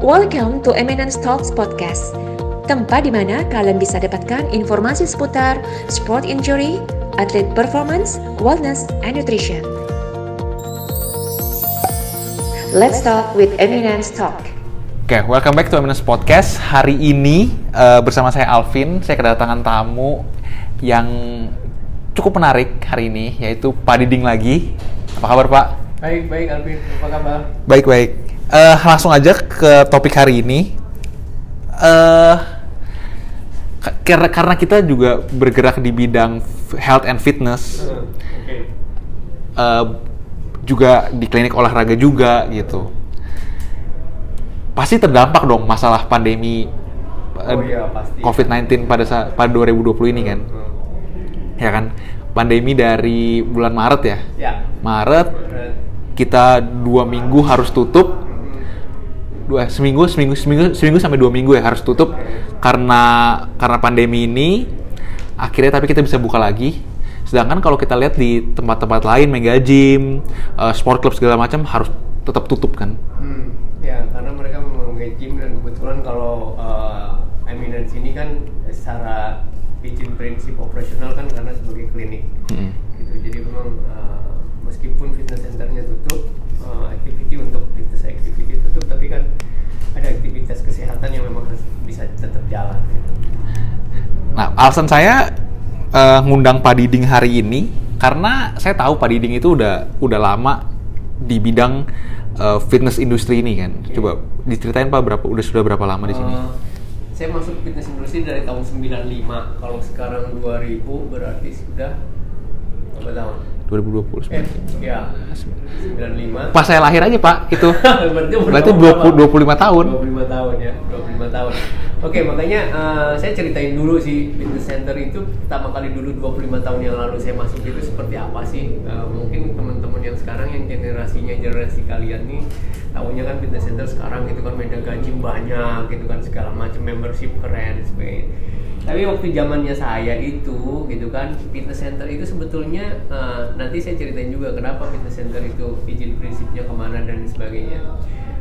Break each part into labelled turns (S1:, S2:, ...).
S1: Welcome to Eminence Talks Podcast, tempat di mana kalian bisa dapatkan informasi seputar sport injury, atlet performance, wellness, and nutrition. Let's talk with Eminence Talk.
S2: Oke, okay, welcome back to Eminence Podcast. Hari ini uh, bersama saya Alvin, saya kedatangan tamu yang cukup menarik hari ini, yaitu Pak Diding lagi. Apa kabar Pak?
S3: Baik, baik Alvin. Apa kabar?
S2: Baik, baik. Uh, langsung aja ke topik hari ini. Uh, karena karena kita juga bergerak di bidang health and fitness, uh, okay. uh, juga di klinik olahraga juga gitu. Pasti terdampak dong masalah pandemi
S3: oh, iya,
S2: COVID-19 pada saat pada 2020 ini kan. Uh, ya kan pandemi dari bulan Maret ya,
S3: ya.
S2: Maret kita dua minggu harus tutup dua seminggu seminggu seminggu seminggu sampai dua minggu ya harus tutup. Karena karena pandemi ini akhirnya tapi kita bisa buka lagi. Sedangkan kalau kita lihat di tempat-tempat lain mega gym uh, sport club segala macam harus tetap tutup kan.
S3: Hmm, ya karena mereka memang gym dan kebetulan kalau uh, eminence ini kan secara izin prinsip operasional kan karena sebagai klinik. Hmm. gitu jadi memang uh, meskipun fitness centernya tutup uh, activity untuk fitness activity tutup tapi kan ada aktivitas kesehatan yang memang harus bisa tetap jalan gitu.
S2: nah alasan saya uh, ngundang Pak Diding hari ini karena saya tahu Pak Diding itu udah udah lama di bidang uh, fitness industri ini kan. Coba diceritain Pak berapa udah sudah berapa lama di sini? Uh,
S3: saya masuk fitness industri dari tahun 95 kalau sekarang 2000 berarti sudah berapa tahun
S2: 2020
S3: eh, ya 95
S2: pas saya lahir aja pak itu
S3: berarti,
S2: berarti 20, 25 tahun.
S3: 25 tahun ya 25 tahun. Oke makanya uh, saya ceritain dulu sih fitness center itu pertama kali dulu 25 tahun yang lalu saya masuk itu seperti apa sih? Uh, mungkin teman-teman yang sekarang yang generasinya generasi kalian nih tahunya kan fitness center sekarang itu kan mega gaji banyak gitu kan segala macam membership keren sebagainya tapi waktu zamannya saya itu gitu kan fitness center itu sebetulnya uh, nanti saya ceritain juga kenapa fitness center itu izin prinsipnya ke mana dan sebagainya.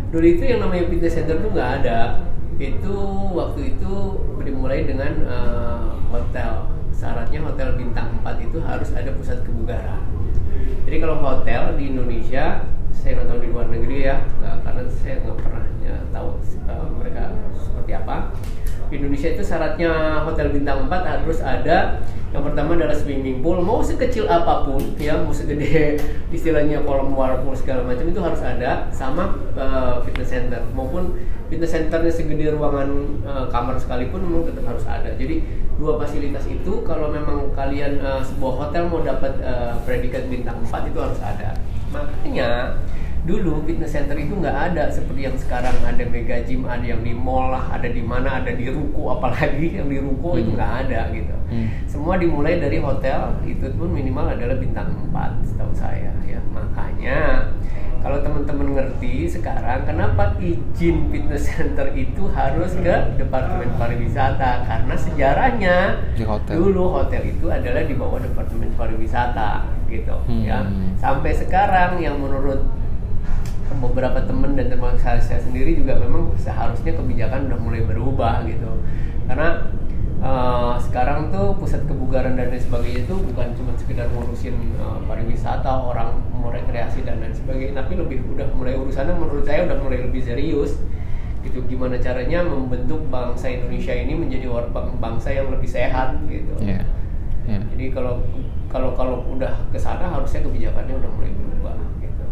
S3: Dulu itu yang namanya fitness center tuh nggak ada. Itu waktu itu dimulai dengan uh, hotel. Syaratnya hotel bintang 4 itu harus ada pusat kebugaran. Jadi kalau hotel di Indonesia saya nggak tahu di luar negeri ya karena saya nggak pernah ya, tahu uh, mereka seperti apa Indonesia itu syaratnya hotel bintang 4 harus ada. Yang pertama adalah swimming pool. Mau sekecil apa pun ya mau segede istilahnya kolam whirlpool segala macam itu harus ada. Sama uh, fitness center. Maupun fitness centernya segede ruangan uh, kamar sekalipun memang tetap harus ada. Jadi dua fasilitas itu kalau memang kalian uh, sebuah hotel mau dapat uh, predikat bintang 4 itu harus ada. Makanya dulu fitness center itu nggak ada seperti yang sekarang. Ada mega gym ada yang di mall lah ada di mana ada di ruko apalagi yang di ruko hmm. itu nggak ada gitu. Hmm. semua dimulai dari hotel itu pun minimal adalah bintang 4 setahu saya ya. Makanya kalau teman-teman ngerti sekarang kenapa izin fitness center itu harus ke departemen pariwisata karena sejarahnya
S2: di hotel.
S3: dulu hotel itu adalah di bawah departemen pariwisata gitu hmm. ya sampai sekarang yang menurut beberapa teman dan teman saya, saya sendiri juga memang seharusnya kebijakan udah mulai berubah gitu karena uh, sekarang tuh pusat kebugaran dan lain sebagainya itu bukan cuma sekedar ngurusin uh, pariwisata orang mau rekreasi dan lain sebagainya tapi lebih udah mulai urusannya menurut saya udah mulai lebih serius gitu gimana caranya membentuk bangsa Indonesia ini menjadi bangsa yang lebih sehat gitu yeah. Yeah. jadi kalau kalau kalau udah ke sana harusnya kebijakannya udah mulai berubah gitu.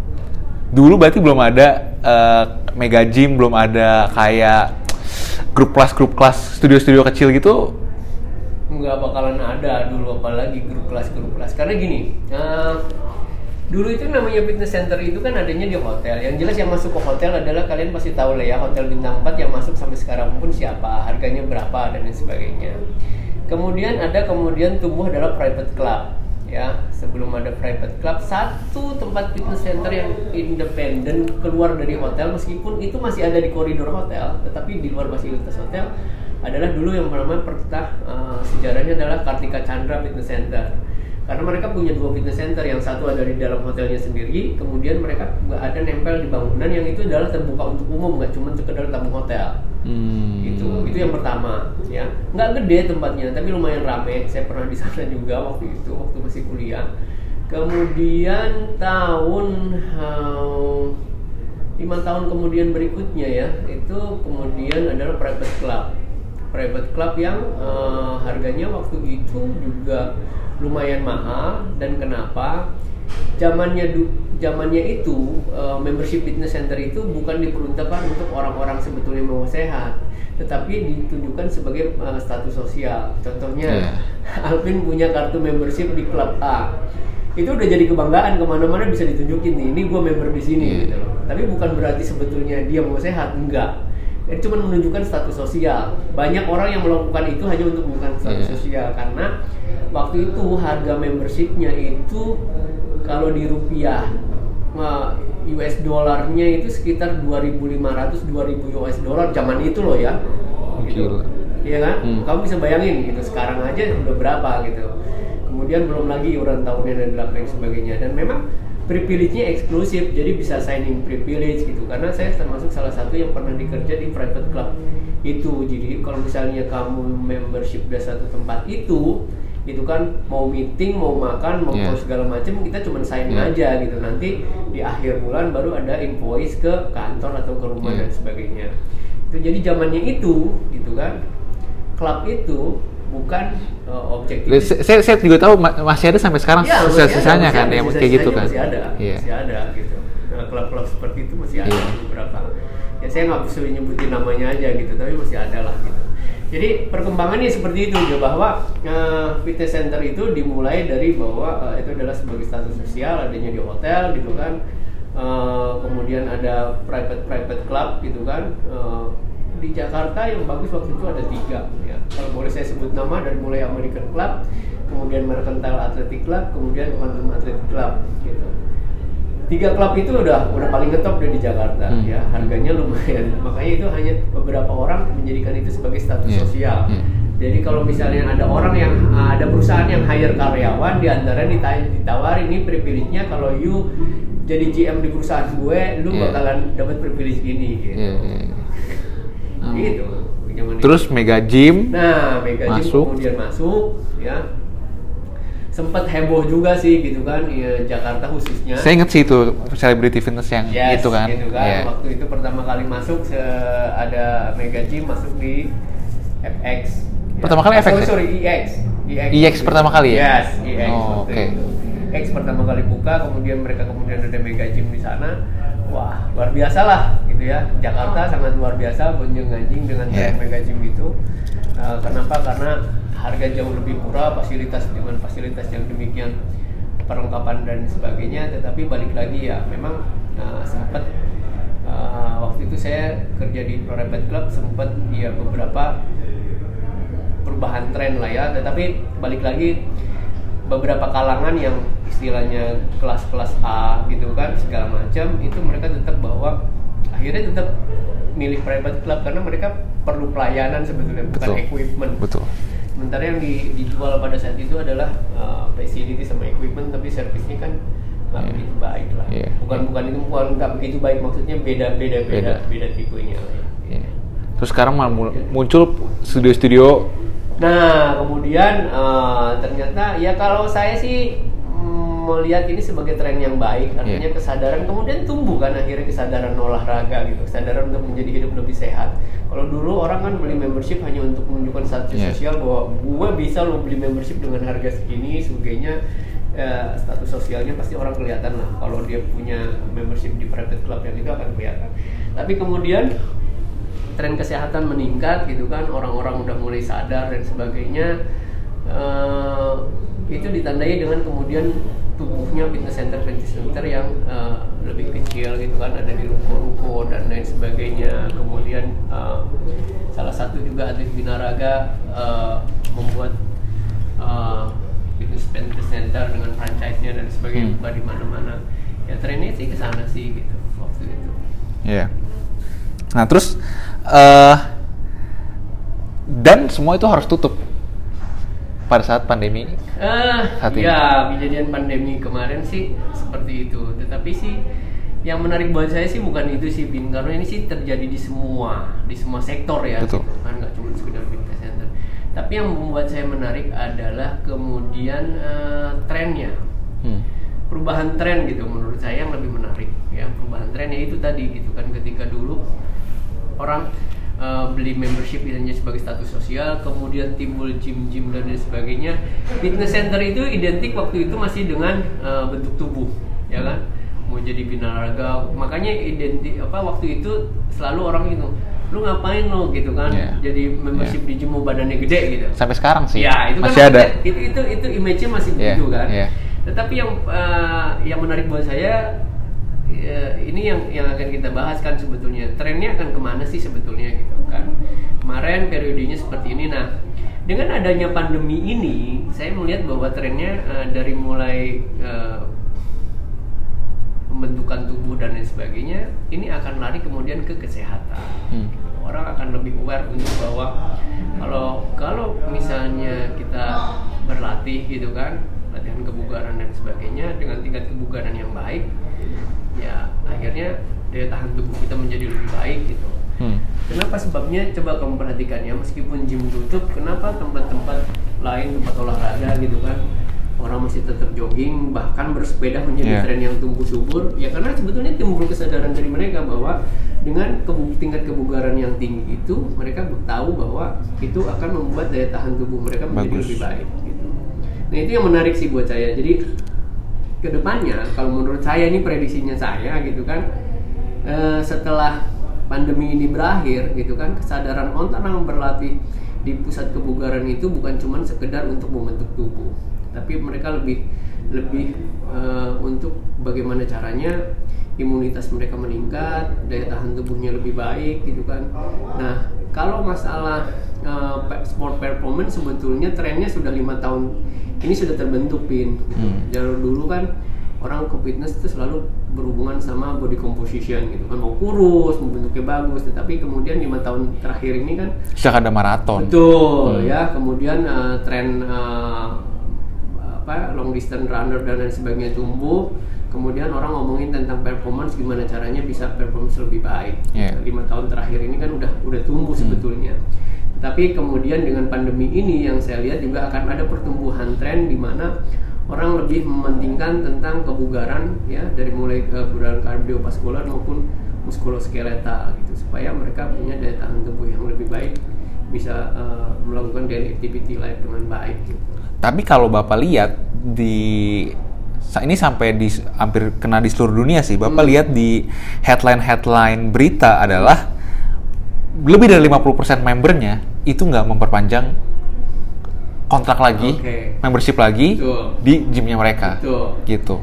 S2: Dulu berarti belum ada uh, mega gym, belum ada kayak grup kelas grup kelas studio-studio kecil gitu?
S3: Nggak bakalan ada dulu apalagi grup kelas grup kelas. Karena gini uh, dulu itu namanya fitness center itu kan adanya di hotel. Yang jelas yang masuk ke hotel adalah kalian pasti tahu lah ya hotel bintang 4 yang masuk sampai sekarang pun siapa harganya berapa dan lain sebagainya. Kemudian ada kemudian tumbuh adalah private club ya sebelum ada private club satu tempat fitness center yang independen keluar dari hotel meskipun itu masih ada di koridor hotel tetapi di luar fasilitas hotel adalah dulu yang pertama pertah uh, sejarahnya adalah Kartika Chandra Fitness Center karena mereka punya dua fitness center yang satu ada di dalam hotelnya sendiri kemudian mereka nggak ada nempel di bangunan yang itu adalah terbuka untuk umum nggak cuma sekedar tamu hotel.
S2: Hmm.
S3: itu itu yang pertama ya. Nggak gede tempatnya tapi lumayan rame. Saya pernah di sana juga waktu itu waktu masih kuliah. Kemudian tahun eh, lima tahun kemudian berikutnya ya itu kemudian adalah private club. Private club yang eh, harganya waktu itu juga lumayan mahal dan kenapa? Zamannya zamannya itu eh, membership fitness center itu bukan diperuntukkan untuk orang-orang sebetulnya mau sehat tetapi ditunjukkan sebagai eh, status sosial. Contohnya Alvin punya kartu membership di klub A. Itu udah jadi kebanggaan ke mana-mana bisa ditunjukin nih ini gue member di sini
S2: Iya.
S3: gitu loh. Tapi bukan berarti sebetulnya dia mau sehat enggak. Itu cuma menunjukkan status sosial. Banyak orang yang melakukan itu hanya untuk menunjukkan status
S2: Iya.
S3: sosial karena waktu itu harga membershipnya itu kalau di rupiah US dollarnya itu sekitar 2.500 2.000 US dollar zaman itu loh ya gitu.
S2: Gila.
S3: Iya kan?
S2: Hmm.
S3: Kamu bisa bayangin gitu sekarang aja udah berapa gitu. Kemudian belum lagi iuran tahunnya dan lain sebagainya dan memang privilege-nya eksklusif jadi bisa signing privilege gitu karena saya termasuk salah satu yang pernah dikerja di private club itu jadi kalau misalnya kamu membership di satu tempat itu itu kan mau meeting mau makan mau
S2: Yeah.
S3: segala macam kita cuma sign
S2: Yeah.
S3: aja gitu nanti di akhir bulan baru ada invoice ke kantor atau ke rumah
S2: Yeah.
S3: dan sebagainya itu jadi zamannya itu gitu kan klub itu bukan uh, objektif
S2: Saya, saya, juga tahu ma- masih ada sampai sekarang
S3: Ya, masih ada,
S2: sisa-sisanya
S3: masih
S2: kan yang kayak gitu kan.
S3: masih ada
S2: Iya.
S3: masih ada gitu Nah, klub-klub seperti itu masih ada
S2: Iya.
S3: beberapa ya saya nggak bisa nyebutin namanya aja gitu tapi masih ada lah gitu jadi perkembangannya seperti itu ya bahwa eh, fitness center itu dimulai dari bahwa eh, itu adalah sebagai status sosial adanya di hotel gitu kan. Eh, kemudian ada private private club gitu kan. Eh, di Jakarta yang bagus waktu itu ada tiga ya. Kalau boleh saya sebut nama dari mulai American Club kemudian Mercantile Athletic Club kemudian Quantum Athletic Club gitu tiga klub itu udah udah paling ngetop deh di Jakarta
S2: Hmm.
S3: ya harganya lumayan makanya itu hanya beberapa orang menjadikan itu sebagai status
S2: Iya,
S3: sosial
S2: iya.
S3: jadi kalau misalnya ada orang yang ada perusahaan yang hire karyawan di antara dita- ditawarin ini privilege-nya kalau you jadi GM di perusahaan gue lu
S2: Iya.
S3: bakalan dapat privilege gini gitu
S2: Iya, iya. Hmm.
S3: gitu itu.
S2: Terus mega gym.
S3: Nah, Mega Gym
S2: Masuk.
S3: kemudian masuk, ya. Sempat heboh juga sih gitu kan, ya, Jakarta khususnya.
S2: Saya inget sih itu celebrity fitness yang
S3: Yes,
S2: itu kan.
S3: gitu kan.
S2: Iya.
S3: Waktu itu pertama kali masuk se- ada Mega Gym masuk di FX.
S2: Pertama kali
S3: Ah,
S2: FX
S3: sorry,
S2: ya?
S3: sorry, EX.
S2: EX pertama kali ya?
S3: Yes, EX.
S2: Oh,
S3: waktu
S2: oke.
S3: itu. X pertama kali buka, kemudian mereka kemudian ada Mega Gym di sana. Wah, luar biasa lah gitu ya. Jakarta sangat luar biasa bonjeng anjing dengan
S2: Yeah.
S3: Mega Gym itu. Uh, kenapa? Karena harga jauh lebih murah, fasilitas dengan fasilitas yang demikian perlengkapan dan sebagainya. Tetapi balik lagi ya, memang uh, sempat uh, waktu itu saya kerja di private club sempat ya beberapa perubahan tren lah ya. Tetapi balik lagi beberapa kalangan yang istilahnya kelas-kelas A gitu kan segala macam itu mereka tetap bahwa akhirnya tetap milih private club karena mereka perlu pelayanan sebetulnya bukan
S2: Betul.
S3: equipment.
S2: Betul.
S3: Sementara yang di- dijual pada saat itu adalah uh, facility sama equipment tapi servisnya kan nggak
S2: Iya.
S3: begitu baik lah.
S2: Iya.
S3: Bukan bukan itu bukan nggak begitu baik maksudnya beda beda beda
S2: Beda.
S3: beda, tipenya lah ya.
S2: Iya. Terus sekarang malah muncul studio-studio
S3: Nah, kemudian eh, ternyata ya kalau saya sih melihat ini sebagai tren yang baik, artinya
S2: Iya.
S3: kesadaran kemudian tumbuh kan akhirnya kesadaran olahraga gitu, kesadaran untuk menjadi hidup lebih sehat. Kalau dulu orang kan beli membership hanya untuk menunjukkan status
S2: Iya.
S3: sosial bahwa gue bisa lo beli membership dengan harga segini, sebagainya. eh, status sosialnya pasti orang kelihatan lah kalau dia punya membership di private club yang itu akan kelihatan. Tapi kemudian tren kesehatan meningkat gitu kan orang-orang udah mulai sadar dan sebagainya Eh, itu ditandai dengan kemudian tubuhnya fitness center fitness center yang eh, lebih kecil gitu kan ada di ruko-ruko dan lain sebagainya kemudian eh, salah satu juga atlet binaraga eh, membuat eh, fitness fitness center dengan franchise-nya dan sebagainya
S2: Hmm.
S3: buka di mana-mana ya trennya sih ke sana sih gitu waktu itu
S2: Iya. Nah terus eh dan semua itu harus tutup. Pada saat pandemi?
S3: Eh,
S2: Saat ini.
S3: ya kejadian pandemi kemarin sih seperti itu. Tetapi sih yang menarik buat saya sih bukan itu sih Bin karena ini sih terjadi di semua di semua sektor ya
S2: Betul.
S3: gitu kan nggak cuma sekedar fitness center. Tapi yang membuat saya menarik adalah kemudian eh, trennya
S2: Hmm.
S3: perubahan tren gitu menurut saya yang lebih menarik ya perubahan trennya itu tadi gitu kan ketika dulu orang uh, beli membership itu hanya sebagai status sosial kemudian timbul gym-gym dan lain sebagainya fitness center itu identik waktu itu masih dengan uh, bentuk tubuh ya kan mau jadi binaraga makanya identik apa waktu itu selalu orang itu lu ngapain lo gitu kan
S2: Iya.
S3: jadi membership di gym mau badannya gede gitu
S2: Sampai sekarang sih
S3: Ya, itu
S2: masih
S3: kan
S2: ada.
S3: Itu itu itu image-nya masih
S2: Iya,
S3: begitu kan.
S2: iya.
S3: Tetapi yang eh, yang menarik buat saya ya, ini yang yang akan kita bahas kan sebetulnya trennya akan ke mana sih sebetulnya gitu kan. Kemarin periodenya seperti ini. Nah, dengan adanya pandemi ini, saya melihat bahwa trennya eh, dari mulai eh, pembentukan tubuh dan lain sebagainya, ini akan lari kemudian ke kesehatan
S2: Hmm.
S3: orang akan lebih aware untuk bahwa kalau kalau misalnya kita berlatih gitu kan latihan kebugaran dan sebagainya dengan tingkat kebugaran yang baik ya akhirnya daya tahan tubuh kita menjadi lebih baik gitu
S2: Hmm.
S3: Kenapa sebabnya? Coba kamu perhatikan ya, meskipun gym tutup, kenapa tempat-tempat lain, tempat olahraga gitu kan, orang masih tetap jogging, bahkan bersepeda menjadi
S2: Iya.
S3: tren yang tumbuh subur. Ya karena sebetulnya timbul kesadaran dari mereka bahwa dengan kebu- tingkat kebugaran yang tinggi itu, mereka tahu bahwa itu akan membuat daya tahan tubuh mereka menjadi
S2: Bagus.
S3: lebih baik. Gitu. Nah itu yang menarik sih buat saya. Jadi ke depannya, kalau menurut saya ini prediksinya saya gitu kan, eh, setelah pandemi ini berakhir gitu kan kesadaran orang berlatih di pusat kebugaran itu bukan cuma sekedar untuk membentuk tubuh tapi mereka lebih lebih eh, untuk bagaimana caranya imunitas mereka meningkat daya tahan tubuhnya lebih baik gitu kan. Nah kalau masalah pe- sport performance sebetulnya trennya sudah lima tahun ini sudah terbentuk pin gitu.
S2: Hmm.
S3: jalur dulu kan orang ke fitness itu selalu berhubungan sama body composition gitu kan mau kurus mau bentuknya bagus tetapi kemudian lima tahun terakhir ini kan
S2: Sejak ada maraton.
S3: betul
S2: Hmm.
S3: ya kemudian eh, tren eh, apa long distance runner dan lain sebagainya tumbuh kemudian orang ngomongin tentang performance gimana caranya bisa performance lebih baik lima tahun terakhir ini kan udah udah tumbuh sebetulnya tapi kemudian dengan pandemi ini yang saya lihat juga akan ada pertumbuhan tren di mana orang lebih mementingkan tentang kebugaran ya dari mulai kebugaran kardiovaskular maupun muskuloskeletal gitu supaya mereka punya daya tahan tubuh yang lebih baik bisa eh, melakukan daily activity life dengan baik gitu.
S2: Tapi kalau Bapak lihat di ini sampai di hampir kena di seluruh dunia sih. Bapak
S3: Hmm.
S2: lihat di headline-headline berita adalah lebih dari 50% membernya itu nggak memperpanjang kontrak lagi,
S3: Oke.
S2: membership lagi
S3: Betul.
S2: di gymnya mereka,
S3: Betul.
S2: gitu.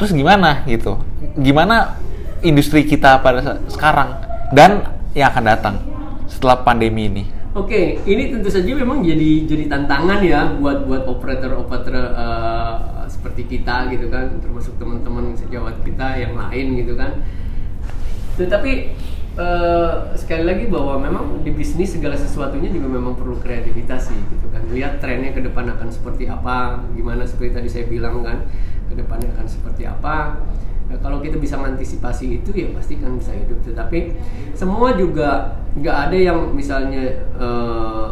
S2: Terus gimana gitu? Gimana industri kita pada sekarang dan yang akan datang setelah pandemi ini?
S3: Oke, ini tentu saja memang jadi jadi tantangan ya buat buat operator-operator eh, seperti kita gitu kan, termasuk teman-teman sejawat kita yang lain gitu kan. Tetapi eh, sekali lagi bahwa memang di bisnis segala sesuatunya juga memang perlu kreativitas sih gitu kan. Lihat trennya ke depan akan seperti apa, gimana seperti tadi saya bilang kan, ke depannya akan seperti apa. Nah, kalau kita bisa mengantisipasi itu ya pasti kan bisa hidup. Tetapi semua juga nggak ada yang misalnya eh,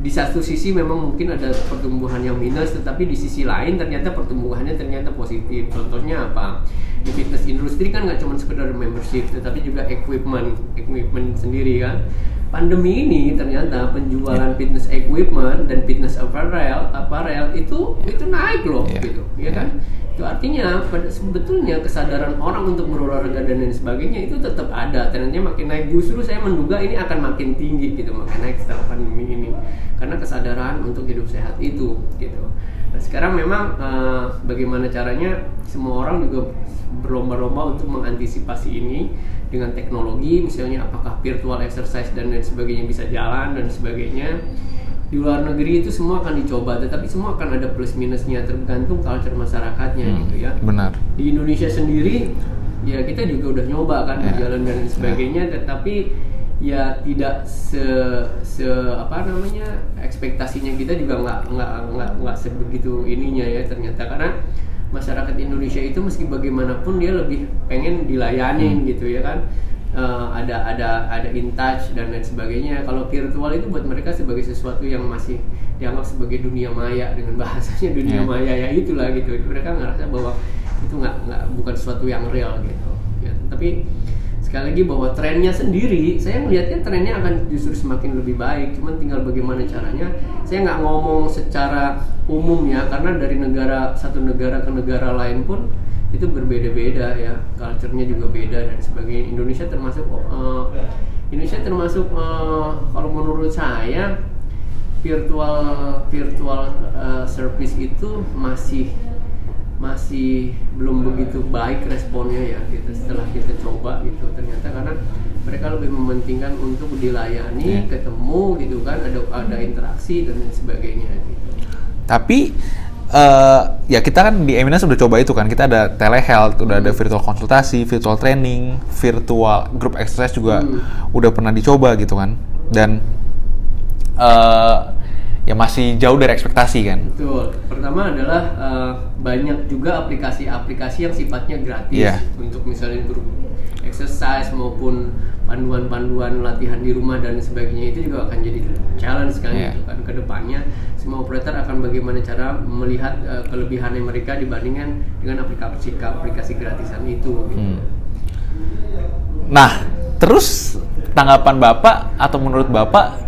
S3: di satu sisi memang mungkin ada pertumbuhan yang minus, tetapi di sisi lain ternyata pertumbuhannya ternyata positif. Contohnya apa? Di fitness industry kan nggak cuma sekedar membership, tetapi juga equipment, equipment sendiri kan. Pandemi ini ternyata penjualan fitness equipment dan fitness apparel, apparel itu itu naik loh,
S2: Iya.
S3: gitu, ya kan? Itu artinya sebetulnya kesadaran orang untuk berolahraga dan lain sebagainya itu tetap ada. Trennya makin naik. Justru saya menduga ini akan makin tinggi gitu, makin naik setelah pandemi ini. Karena kesadaran untuk hidup sehat itu gitu. Nah, sekarang memang eh, bagaimana caranya semua orang juga berlomba-lomba untuk mengantisipasi ini dengan teknologi misalnya apakah virtual exercise dan lain sebagainya bisa jalan dan sebagainya di luar negeri itu semua akan dicoba tetapi semua akan ada plus minusnya tergantung culture masyarakatnya
S2: Hmm,
S3: gitu ya
S2: Benar.
S3: di Indonesia sendiri ya kita juga udah nyoba kan
S2: Ya.
S3: berjalan dan lain sebagainya tetapi ya tidak se se apa namanya ekspektasinya kita juga nggak nggak nggak nggak sebegitu ininya ya ternyata karena masyarakat Indonesia itu meski bagaimanapun dia lebih pengen dilayanin gitu ya kan. Eh, ada ada ada in touch dan lain sebagainya. Kalau virtual itu buat mereka sebagai sesuatu yang masih dianggap sebagai dunia maya dengan bahasanya dunia
S2: Yeah.
S3: maya ya itulah gitu. Mereka ngerasa bahwa itu nggak nggak bukan sesuatu yang real gitu. Ya, tapi sekali lagi bahwa trennya sendiri saya melihatnya trennya akan justru semakin lebih baik. Cuman tinggal bagaimana caranya. Saya nggak ngomong secara umum ya karena dari negara satu negara ke negara lain pun itu berbeda-beda ya. Culture-nya juga beda dan sebagainya. Indonesia termasuk eh, Indonesia termasuk eh, kalau menurut saya virtual virtual eh, service itu masih masih belum begitu baik responnya ya gitu setelah kita coba gitu ternyata karena mereka lebih mementingkan untuk dilayani
S2: Ya.
S3: ketemu gitu kan ada ada interaksi dan lain sebagainya gitu
S2: Tapi eh, ya kita kan di Eminas udah coba itu kan. Kita ada telehealth, udah ada virtual konsultasi, virtual training, virtual group exercise juga
S3: Hmm.
S2: udah pernah dicoba gitu kan. Dan eh, ya masih jauh dari ekspektasi kan.
S3: Betul. Pertama adalah eh, banyak juga aplikasi-aplikasi yang sifatnya gratis
S2: Iya.
S3: untuk misalnya grup exercise maupun panduan-panduan latihan di rumah dan sebagainya itu juga akan jadi challenge kan
S2: Iya.
S3: gitu kan ke depannya semua operator akan bagaimana cara melihat eh, kelebihannya mereka dibandingkan dengan aplikasi aplikasi gratisan itu gitu.
S2: Hmm. Nah, terus tanggapan Bapak atau menurut Bapak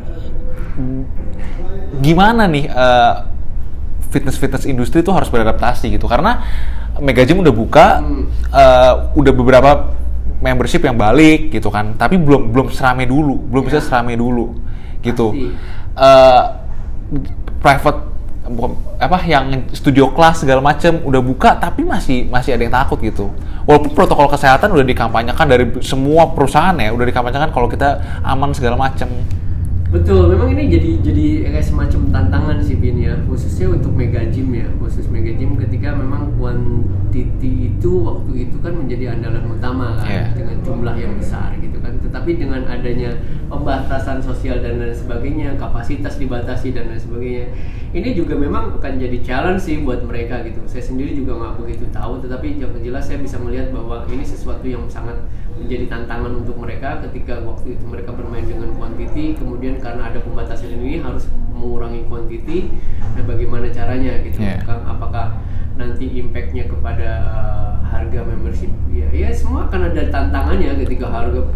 S2: gimana nih eh, fitness-fitness industri itu harus beradaptasi gitu? Karena Mega Gym udah buka,
S3: Hmm.
S2: eh, udah beberapa membership yang balik gitu kan, tapi belum belum serame dulu, belum bisa
S3: Ya.
S2: serame dulu gitu.
S3: Pasti.
S2: Eh, private apa yang studio kelas segala macam udah buka tapi masih masih ada yang takut gitu walaupun protokol kesehatan udah dikampanyekan dari semua perusahaan ya udah dikampanyekan kalau kita aman segala macam
S3: Betul, memang ini jadi jadi kayak semacam tantangan sih Bin ya, khususnya untuk mega gym ya, khusus mega gym ketika memang quantity itu waktu itu kan menjadi andalan utama kan
S2: Iya.
S3: dengan jumlah yang besar gitu kan. Tetapi dengan adanya pembatasan sosial dan lain sebagainya, kapasitas dibatasi dan lain sebagainya, ini juga memang akan jadi challenge sih buat mereka gitu. Saya sendiri juga nggak begitu tahu, tetapi yang jelas saya bisa melihat bahwa ini sesuatu yang sangat menjadi tantangan untuk mereka ketika waktu itu mereka bermain dengan quantity kemudian karena ada pembatasan ini harus mengurangi quantity nah bagaimana caranya gitu?
S2: Yeah.
S3: Apakah- apakah nanti impactnya kepada uh, harga membership? Ya ya semua akan ada tantangannya ketika harga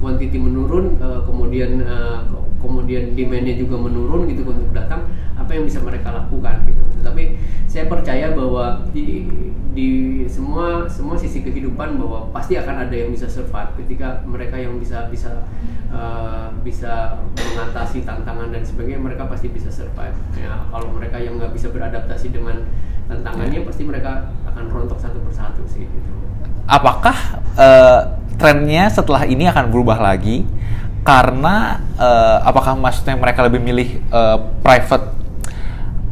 S3: quantity menurun uh, kemudian uh, kemudian demandnya juga menurun gitu untuk datang apa yang bisa mereka lakukan gitu. Tapi saya percaya bahwa di di semua semua sisi kehidupan bahwa pasti akan ada yang bisa survive ketika mereka yang bisa bisa uh, bisa mengatasi tantangan dan sebagainya mereka pasti bisa survive. Ya kalau mereka yang nggak bisa beradaptasi dengan tantangannya pasti mereka akan rontok satu persatu sih gitu.
S2: Apakah eh, trennya setelah ini akan berubah lagi karena eh, apakah maksudnya mereka lebih milih eh, private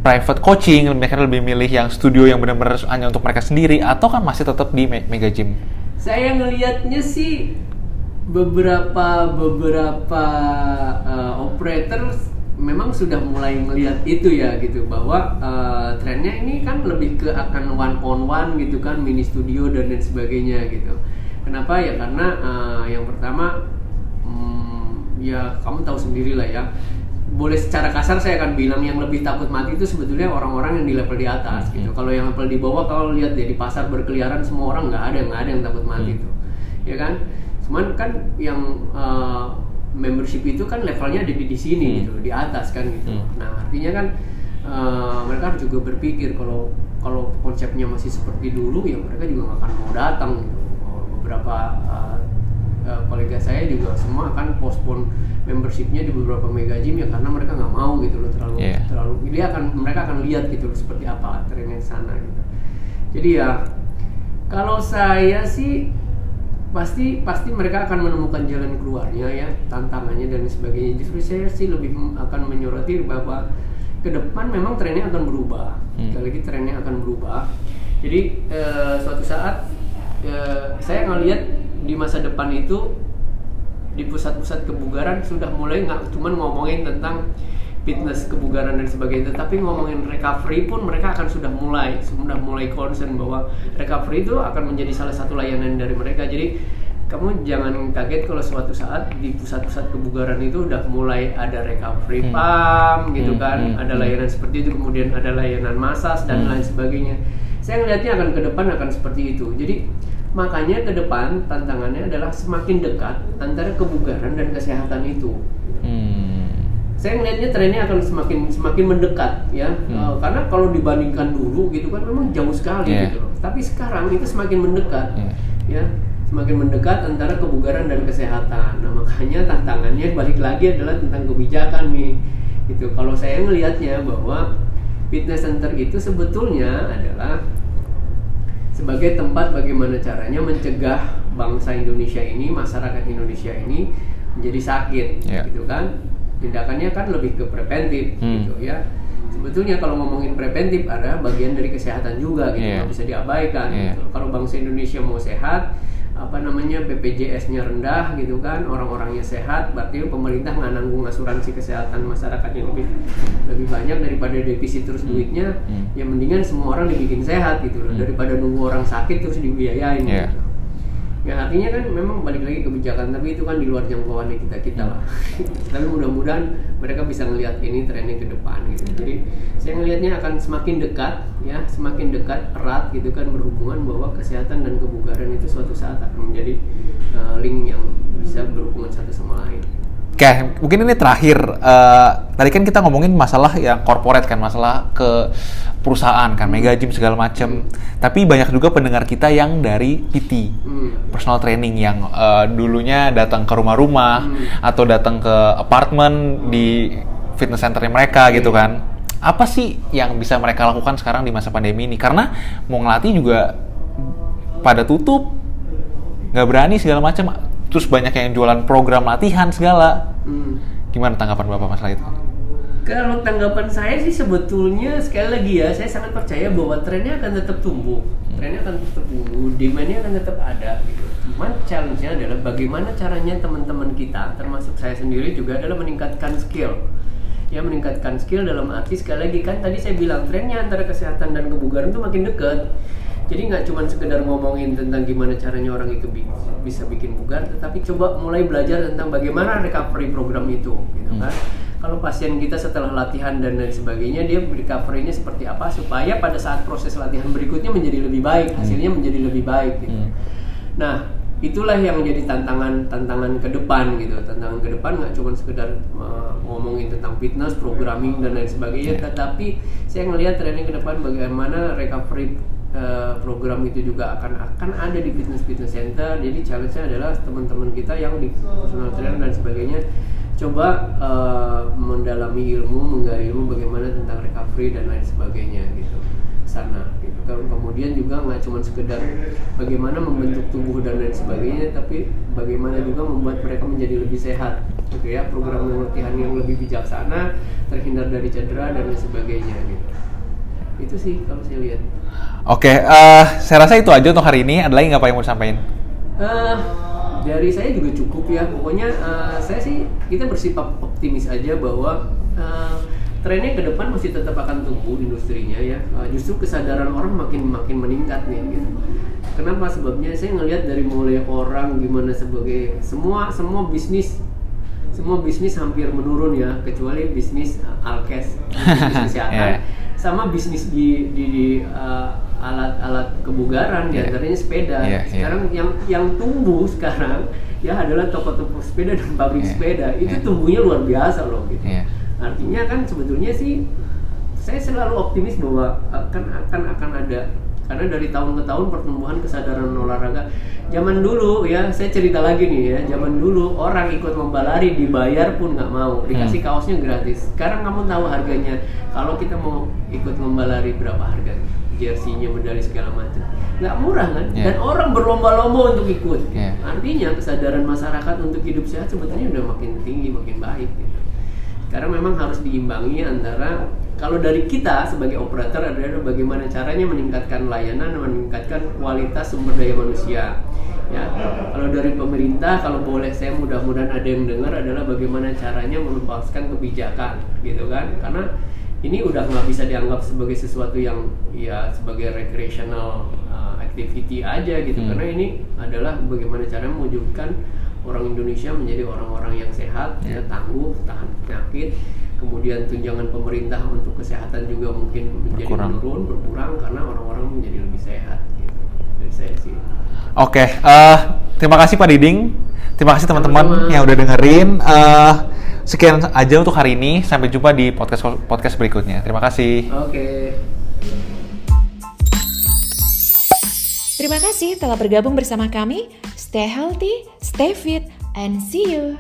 S2: private coaching mereka lebih milih yang studio yang benar-benar hanya untuk mereka sendiri atau kan masih tetap di me- mega gym?
S3: Saya ngelihatnya sih beberapa beberapa uh, operator memang sudah mulai melihat itu ya gitu. Bahwa uh, trennya ini kan lebih ke akan one on one gitu kan mini studio dan lain sebagainya gitu. Kenapa? Ya karena uh, yang pertama ya kamu tahu sendiri lah ya. Boleh secara kasar saya akan bilang yang lebih takut mati itu sebetulnya orang-orang yang di level di atas gitu. Kalau yang level di bawah kalau lihat ya di pasar berkeliaran semua orang nggak ada nggak ada yang takut mati
S2: Hmm.
S3: itu. Ya kan? Cuman kan yang uh, membership itu kan levelnya ada di di sini
S2: Hmm.
S3: gitu di atas kan gitu.
S2: Hmm.
S3: nah artinya kan uh, mereka harus juga berpikir kalau kalau konsepnya masih seperti dulu ya mereka juga nggak akan mau datang gitu. Beberapa uh, uh, kolega saya juga semua akan postpone membershipnya di beberapa mega gym ya karena mereka nggak mau gitu loh terlalu
S2: Iya.
S3: terlalu dia akan mereka akan lihat gitu loh seperti apa trennya sana gitu jadi ya kalau saya sih pasti pasti mereka akan menemukan jalan keluarnya ya tantangannya dan sebagainya justru saya sih lebih akan menyoroti bahwa ke depan memang trennya akan berubah
S2: Hmm.
S3: sekali lagi trennya akan berubah jadi eh, suatu saat eh, saya ngelihat di masa depan itu di pusat-pusat kebugaran sudah mulai nggak cuma ngomongin tentang fitness kebugaran dan sebagainya tapi ngomongin recovery pun mereka akan sudah mulai sudah mulai concern bahwa recovery itu akan menjadi salah satu layanan dari mereka jadi kamu jangan kaget kalau suatu saat di pusat-pusat kebugaran itu udah mulai ada recovery
S2: Hmm.
S3: pump gitu
S2: Hmm,
S3: kan
S2: hmm,
S3: ada
S2: hmm.
S3: layanan seperti itu kemudian ada layanan massage dan
S2: Hmm.
S3: lain sebagainya saya ngelihatnya akan ke depan akan seperti itu jadi makanya ke depan tantangannya adalah semakin dekat antara kebugaran dan kesehatan itu
S2: Hmm.
S3: saya ngelihatnya trennya akan semakin semakin mendekat ya
S2: Hmm.
S3: Eh, karena kalau dibandingkan dulu gitu kan memang jauh sekali
S2: Iya.
S3: gitu loh tapi sekarang itu semakin mendekat
S2: Iya.
S3: ya semakin mendekat antara kebugaran dan kesehatan nah makanya tantangannya balik lagi adalah tentang kebijakan nih gitu kalau saya ngelihatnya bahwa fitness center itu sebetulnya adalah sebagai tempat bagaimana caranya mencegah bangsa Indonesia ini, masyarakat Indonesia ini menjadi sakit,
S2: Iya.
S3: gitu kan? Tindakannya kan lebih ke preventif,
S2: Hmm.
S3: gitu ya. Sebetulnya kalau ngomongin preventif ada bagian dari kesehatan juga, gitu, nggak bisa diabaikan.
S2: Iya.
S3: Gitu. Kalau bangsa Indonesia mau sehat, apa namanya BPJS-nya rendah, gitu kan? Orang-orangnya sehat, berarti pemerintah nggak nanggung asuransi kesehatan masyarakatnya lebih lebih banyak daripada defisit terus duitnya.
S2: Hmm.
S3: Ya mendingan semua orang dibikin sehat gitu loh,
S2: Hmm.
S3: daripada nunggu orang sakit terus dibiayain
S2: Iya.
S3: gitu. Ya artinya kan memang balik lagi kebijakan tapi itu kan di luar jangkauannya kita kita lah. tapi mudah-mudahan mereka bisa ngelihat ini trennya ke depan gitu. Jadi saya ngelihatnya akan semakin dekat ya, semakin dekat erat gitu kan berhubungan bahwa kesehatan dan kebugaran itu suatu saat akan menjadi uh, link yang bisa berhubungan satu sama lain.
S2: Oke, mungkin ini terakhir. Eh, tadi kan kita ngomongin masalah yang corporate kan, masalah ke perusahaan kan, mega gym segala macam. Tapi banyak juga pendengar kita yang dari PT,
S3: Hmm.
S2: personal training yang eh, dulunya datang ke rumah-rumah
S3: Hmm.
S2: atau datang ke apartemen di fitness centernya mereka gitu kan. Apa sih yang bisa mereka lakukan sekarang di masa pandemi ini? Karena mau ngelatih juga pada tutup, nggak berani segala macam. Terus banyak yang jualan program latihan segala.
S3: Hmm.
S2: Gimana tanggapan Bapak masalah itu?
S3: Kalau tanggapan saya sih sebetulnya sekali lagi ya, saya sangat percaya bahwa trennya akan tetap tumbuh, trennya akan tetap tumbuh, demandnya akan tetap ada. Gitu. Cuman challenge-nya adalah bagaimana caranya teman-teman kita, termasuk saya sendiri juga adalah meningkatkan skill. Ya meningkatkan skill dalam arti sekali lagi kan tadi saya bilang trennya antara kesehatan dan kebugaran itu makin dekat. Jadi nggak cuma sekedar ngomongin tentang gimana caranya orang itu bi- bisa bikin bugar, tetapi coba mulai belajar tentang bagaimana recovery program itu, gitu kan. Kalau pasien kita setelah latihan dan lain sebagainya, dia recovery-nya seperti apa supaya pada saat proses latihan berikutnya menjadi lebih baik, hasilnya menjadi lebih baik. Gitu.
S2: Hmm.
S3: Nah, itulah yang menjadi tantangan tantangan ke depan gitu. Tantangan ke depan nggak cuma sekedar uh, ngomongin tentang fitness, programming dan lain sebagainya, tetapi saya ngelihat trennya ke depan bagaimana recovery uh, program itu juga akan akan ada di fitness fitness center. Jadi challenge-nya adalah teman-teman kita yang di personal trainer dan sebagainya coba uh, mendalami ilmu, menggali ilmu bagaimana tentang recovery dan lain sebagainya gitu sana gitu. Kalau kemudian juga nggak cuma sekedar bagaimana membentuk tubuh dan lain sebagainya, tapi bagaimana juga membuat mereka menjadi lebih sehat, gitu ya. Program latihan yang lebih bijaksana, terhindar dari cedera dan lain sebagainya gitu. Itu sih kalau saya lihat.
S2: Oke, eh, saya rasa itu aja untuk hari ini. Ada lagi nggak Pak yang mau disampaikan?
S3: Eh, dari saya juga cukup ya. Pokoknya eh, saya sih kita bersifat optimis aja bahwa eh, trennya ke depan masih tetap akan tumbuh industrinya ya. Eh, justru kesadaran orang makin makin meningkat nih. Gitu. Kenapa? Sebabnya saya ngelihat dari mulai orang gimana sebagai semua semua bisnis semua bisnis hampir menurun ya kecuali bisnis uh, alkes bisnis kesehatan
S2: Yeah.
S3: Sama bisnis di di, di, uh, alat-alat kebugaran
S2: Yeah.
S3: di antaranya sepeda
S2: Yeah, yeah.
S3: sekarang yang yang tumbuh sekarang ya adalah toko-toko sepeda dan pabrik
S2: Yeah,
S3: sepeda itu
S2: yeah.
S3: tumbuhnya luar biasa loh gitu
S2: Iya.
S3: artinya kan sebetulnya sih saya selalu optimis bahwa akan akan akan ada karena dari tahun ke tahun pertumbuhan kesadaran olahraga. Zaman dulu ya saya cerita lagi nih ya. Zaman dulu orang ikut lomba lari dibayar pun nggak mau dikasih kaosnya gratis. Sekarang kamu tahu harganya. Kalau kita mau ikut lomba lari berapa harganya jersinya medali segala macam. Nggak murah kan?
S2: Iya.
S3: dan orang berlomba-lomba untuk ikut.
S2: Iya.
S3: artinya kesadaran masyarakat untuk hidup sehat sebetulnya udah makin tinggi makin baik gitu. Karena memang harus diimbangi antara kalau dari kita sebagai operator adalah bagaimana caranya meningkatkan layanan, meningkatkan kualitas sumber daya manusia. ya kalau dari pemerintah kalau boleh saya mudah-mudahan ada yang dengar adalah bagaimana caranya melepaskan kebijakan gitu kan karena ini udah nggak bisa dianggap sebagai sesuatu yang ya sebagai recreational uh, activity aja gitu
S2: Hmm.
S3: karena ini adalah bagaimana cara mewujudkan orang Indonesia menjadi orang-orang yang sehat ya tangguh tahan penyakit kemudian tunjangan pemerintah untuk kesehatan juga mungkin menjadi
S2: Berkurang.
S3: menurun berkurang karena orang-orang menjadi lebih sehat gitu dari saya sih
S2: Oke, eh, terima kasih Pak Diding. Terima kasih teman-teman yang udah dengerin. Eh, sekian aja untuk hari ini. Sampai jumpa di podcast podcast berikutnya. Terima kasih.
S3: oke
S1: Terima kasih telah bergabung bersama kami. Stay healthy, stay fit, and see you.